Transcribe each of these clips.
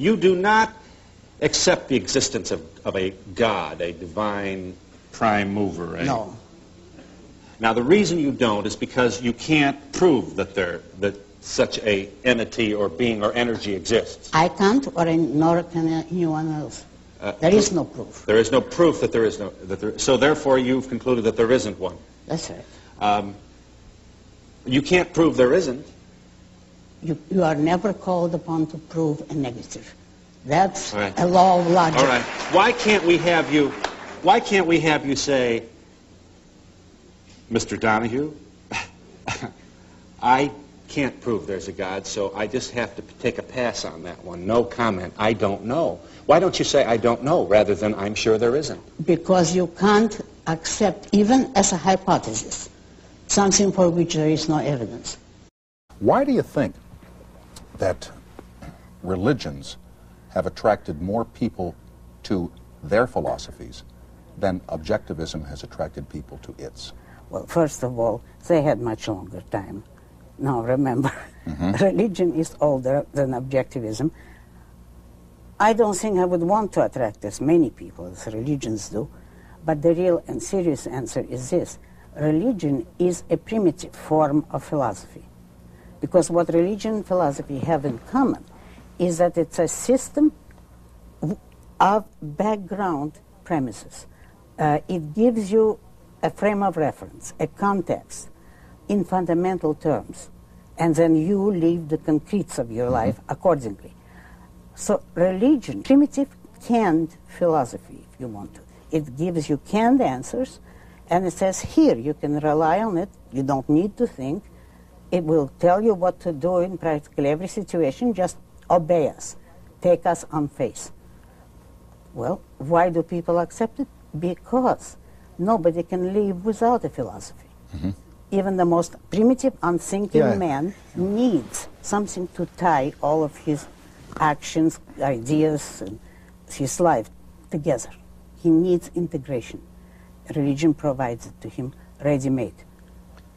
You do not accept the existence of, of a God, a divine prime mover. No. Now, the reason you don't is because you can't prove that there that such a entity or being or energy exists. I can't, or nor can anyone else. Uh, There is no proof. There is no proof that there is no. That there, so therefore, you've concluded that there isn't one. That's right. Um, you can't prove there isn't. You, you are never called upon to prove a negative. That's All right. a law of logic. All right. Why can't we have you? Why can't we have you say, Mr. Donahue? I can't prove there's a God, so I just have to take a pass on that one. No comment. I don't know. Why don't you say I don't know rather than I'm sure there isn't? Because you can't accept, even as a hypothesis, something for which there is no evidence. Why do you think that religions have attracted more people to their philosophies than objectivism has attracted people to its? Well, first of all, they had much longer time. Now, remember, mm-hmm. religion is older than objectivism. I don't think I would want to attract as many people as religions do, but the real and serious answer is this. Religion is a primitive form of philosophy. Because what religion and philosophy have in common is that it's a system of background premises. Uh, it gives you a frame of reference, a context, in fundamental terms, and then you live the concretes of your life accordingly. So religion, primitive canned philosophy, if you want to. It gives you canned answers, and it says, here, you can rely on it, you don't need to think. It will tell you what to do in practically every situation, just obey us, take us on faith. Well, why do people accept it? Because nobody can live without a philosophy. Mm-hmm. Even the most primitive, unthinking Yeah. man needs something to tie all of his actions, ideas, and his life together. He needs integration. Religion provides it to him ready-made.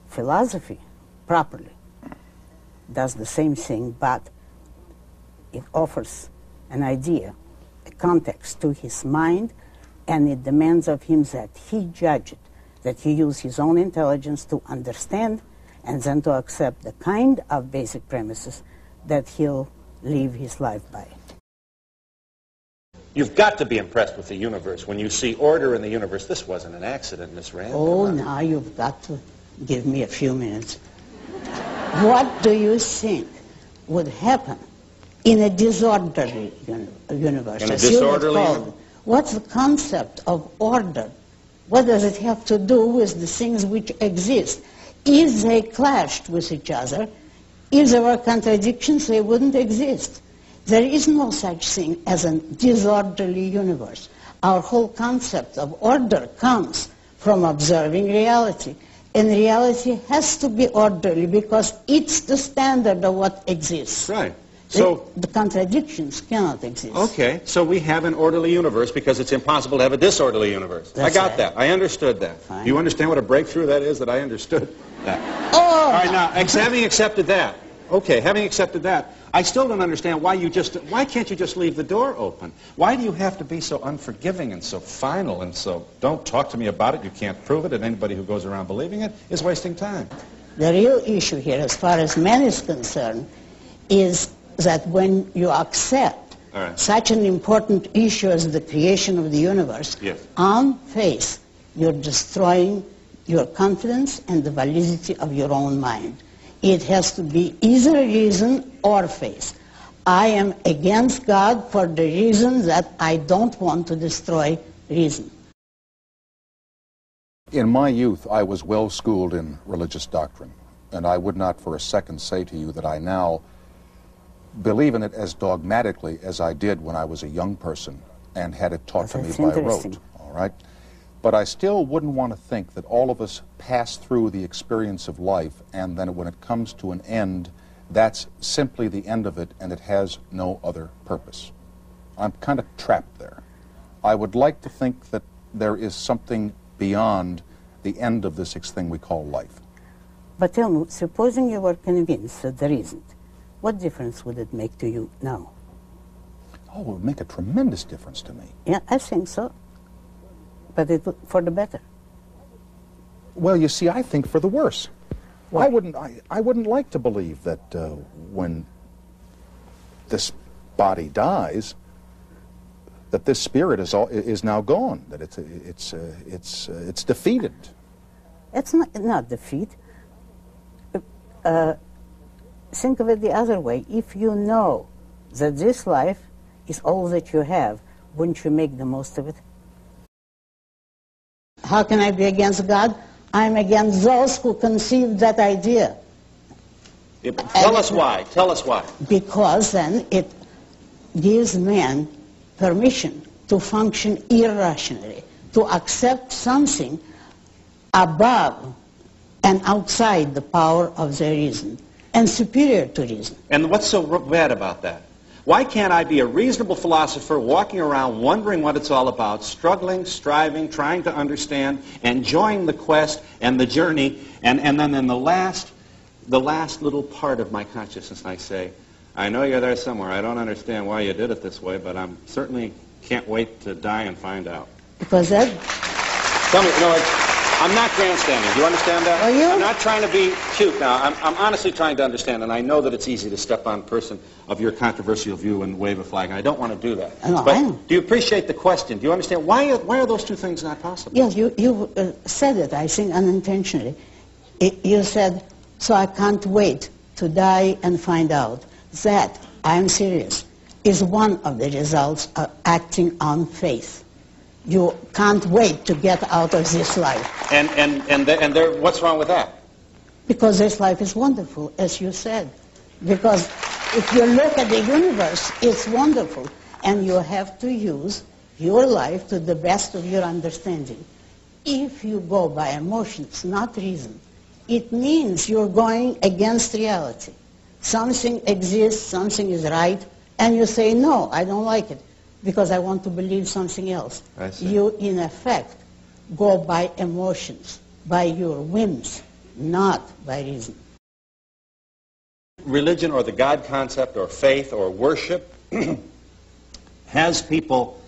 Philosophy, properly, does the same thing, but it offers an idea, a context to his mind, and it demands of him that he judge it, that he use his own intelligence to understand and then to accept the kind of basic premises that he'll live his life by. You've got to be impressed with the universe when you see order in the universe. This wasn't an accident, Miss Rand. Oh, now you've got to give me a few minutes. What do you think would happen in a disorderly uni- universe? In a as you would disorderly call? What's the concept of order? What does it have to do with the things which exist? If they clashed with each other, if there were contradictions, they wouldn't exist. There is no such thing as a disorderly universe. Our whole concept of order comes from observing reality. And reality has to be orderly because it's the standard of what exists. Right. The- So, the, contradictions cannot exist. okay, so we have an orderly universe because it's impossible to have a disorderly universe. I got right. that. I understood that. Fine. Do you understand what a breakthrough that is? That I understood that. Oh, All right, now, ex- having accepted that, okay, having accepted that, I still don't understand why you just, why can't you just leave the door open? Why do you have to be so unforgiving and so final and so, don't talk to me about it, you can't prove it, and anybody who goes around believing it is wasting time. The real issue here, as far as man is concerned, is that when you accept All right. such an important issue as the creation of the universe, Yes. on faith, you're destroying your confidence and the validity of your own mind. It has to be either reason or faith. I am against God for the reason that I don't want to destroy reason. In my youth, I was well schooled in religious doctrine, and I would not for a second say to you that I now believe in it as dogmatically as I did when I was a young person and had it taught to me by rote. All right? But I still wouldn't want to think that all of us pass through the experience of life and then when it comes to an end, that's simply the end of it and it has no other purpose. I'm kind of trapped there. I would like to think that there is something beyond the end of this thing we call life. But tell me, supposing you were convinced that there isn't, what difference would it make to you now? Oh, it would make a tremendous difference to me. Yeah, I think so. But it would, for the better. Well, you see, I think for the worse. Why? I wouldn't. I, I wouldn't like to believe that uh, when this body dies, that this spirit is all, is now gone. That it's it's uh, it's uh, it's defeated. It's not, not defeat. Uh, think of it the other way. If you know that this life is all that you have, wouldn't you make the most of it? How can I be against God? I'm against those who conceived that idea. Tell us why. Tell us why. because then it gives man permission to function irrationally, to accept something above and outside the power of their reason and superior to reason. And what's so bad about that? Why can't I be a reasonable philosopher walking around wondering what it's all about, struggling, striving, trying to understand, enjoying the quest and the journey, and, and then in the last, the last little part of my consciousness I say, I know you're there somewhere. I don't understand why you did it this way, but I'm certainly can't wait to die and find out. Because that, Tell me, no, it's, I'm not grandstanding. Do you understand that? Are you? I'm not trying to be cute now. I'm, I'm honestly trying to understand, and I know that it's easy to step on a person of your controversial view and wave a flag, and I don't want to do that. No, but I do you appreciate the question? Do you understand why are, why are those two things not possible? yes, you, you uh, said it, I think, unintentionally. It, you said, so I can't wait to die and find out. That, I'm serious, is one of the results of acting on faith. You can't wait to get out of this life. And and and the, and there, what's wrong with that? Because this life is wonderful, as you said. Because if you look at the universe, it's wonderful. And you have to use your life to the best of your understanding. If you go by emotions, not reason, it means you're going against reality. Something exists, something is right, and you say, no, I don't like it, because I want to believe something else. I see. You, in effect, go by emotions, by your whims, not by reason. Religion or the God concept or faith or worship has people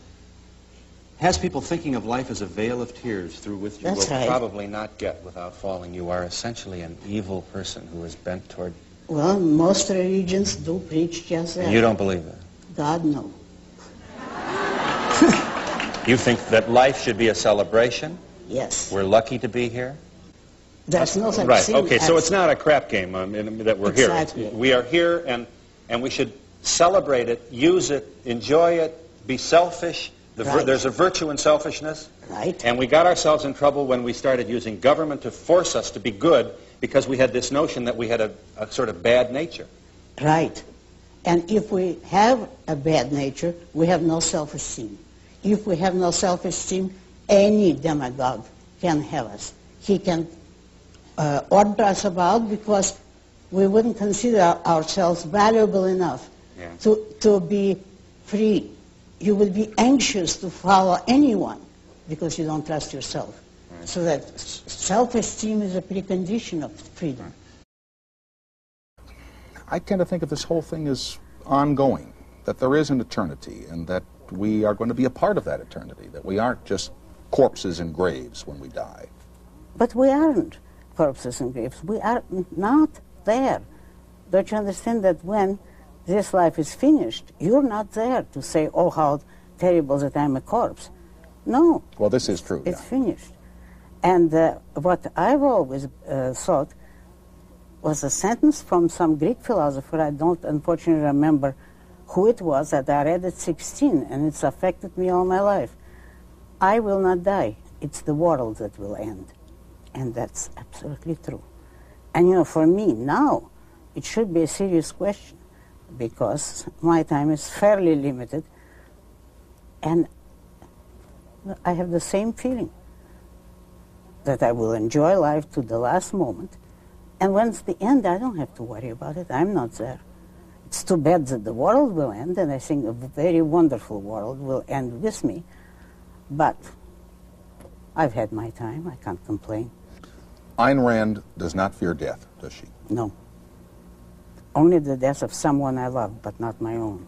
has people thinking of life as a vale of tears through which you That's will right. probably not get without falling. You are essentially an evil person who is bent toward. Well, most religions do preach just that. You don't believe that. God, no. You think that life should be a celebration. Yes. We're lucky to be here. That's no such Right. Okay. So it's not a crap game um, in- that we're Exactly. here. We are here, and and we should celebrate it, use it, enjoy it, be selfish. The Right. there's a virtue in selfishness. Right. And we got ourselves in trouble when we started using government to force us to be good because we had this notion that we had a, a sort of bad nature. Right. And if we have a bad nature, we have no self-esteem. If we have no self-esteem, any demagogue can have us. He can uh, order us about because we wouldn't consider ourselves valuable enough Yeah. to, to be free. You will be anxious to follow anyone because you don't trust yourself. So that self-esteem is a precondition of freedom. I tend to think of this whole thing as ongoing, that there is an eternity, and that we are going to be a part of that eternity, that we aren't just corpses in graves when we die. But we aren't corpses and graves. We are not there. Don't you understand that when this life is finished, you're not there to say, oh, how terrible that I'm a corpse. No, Well, this is true. it's yeah. finished. And uh, what I've always uh, thought was a sentence from some Greek philosopher. I don't unfortunately remember who it was that I read at 16, and it's affected me all my life. I will not die. It's the world that will end. And that's absolutely true. And you know, for me now, it should be a serious question because my time is fairly limited, and I have the same feeling that I will enjoy life to the last moment. And when it's the end, I don't have to worry about it. I'm not there. It's too bad that the world will end, and I think a very wonderful world will end with me. But I've had my time. I can't complain. Ayn Rand does not fear death, does she? No. Only the death of someone I love, but not my own.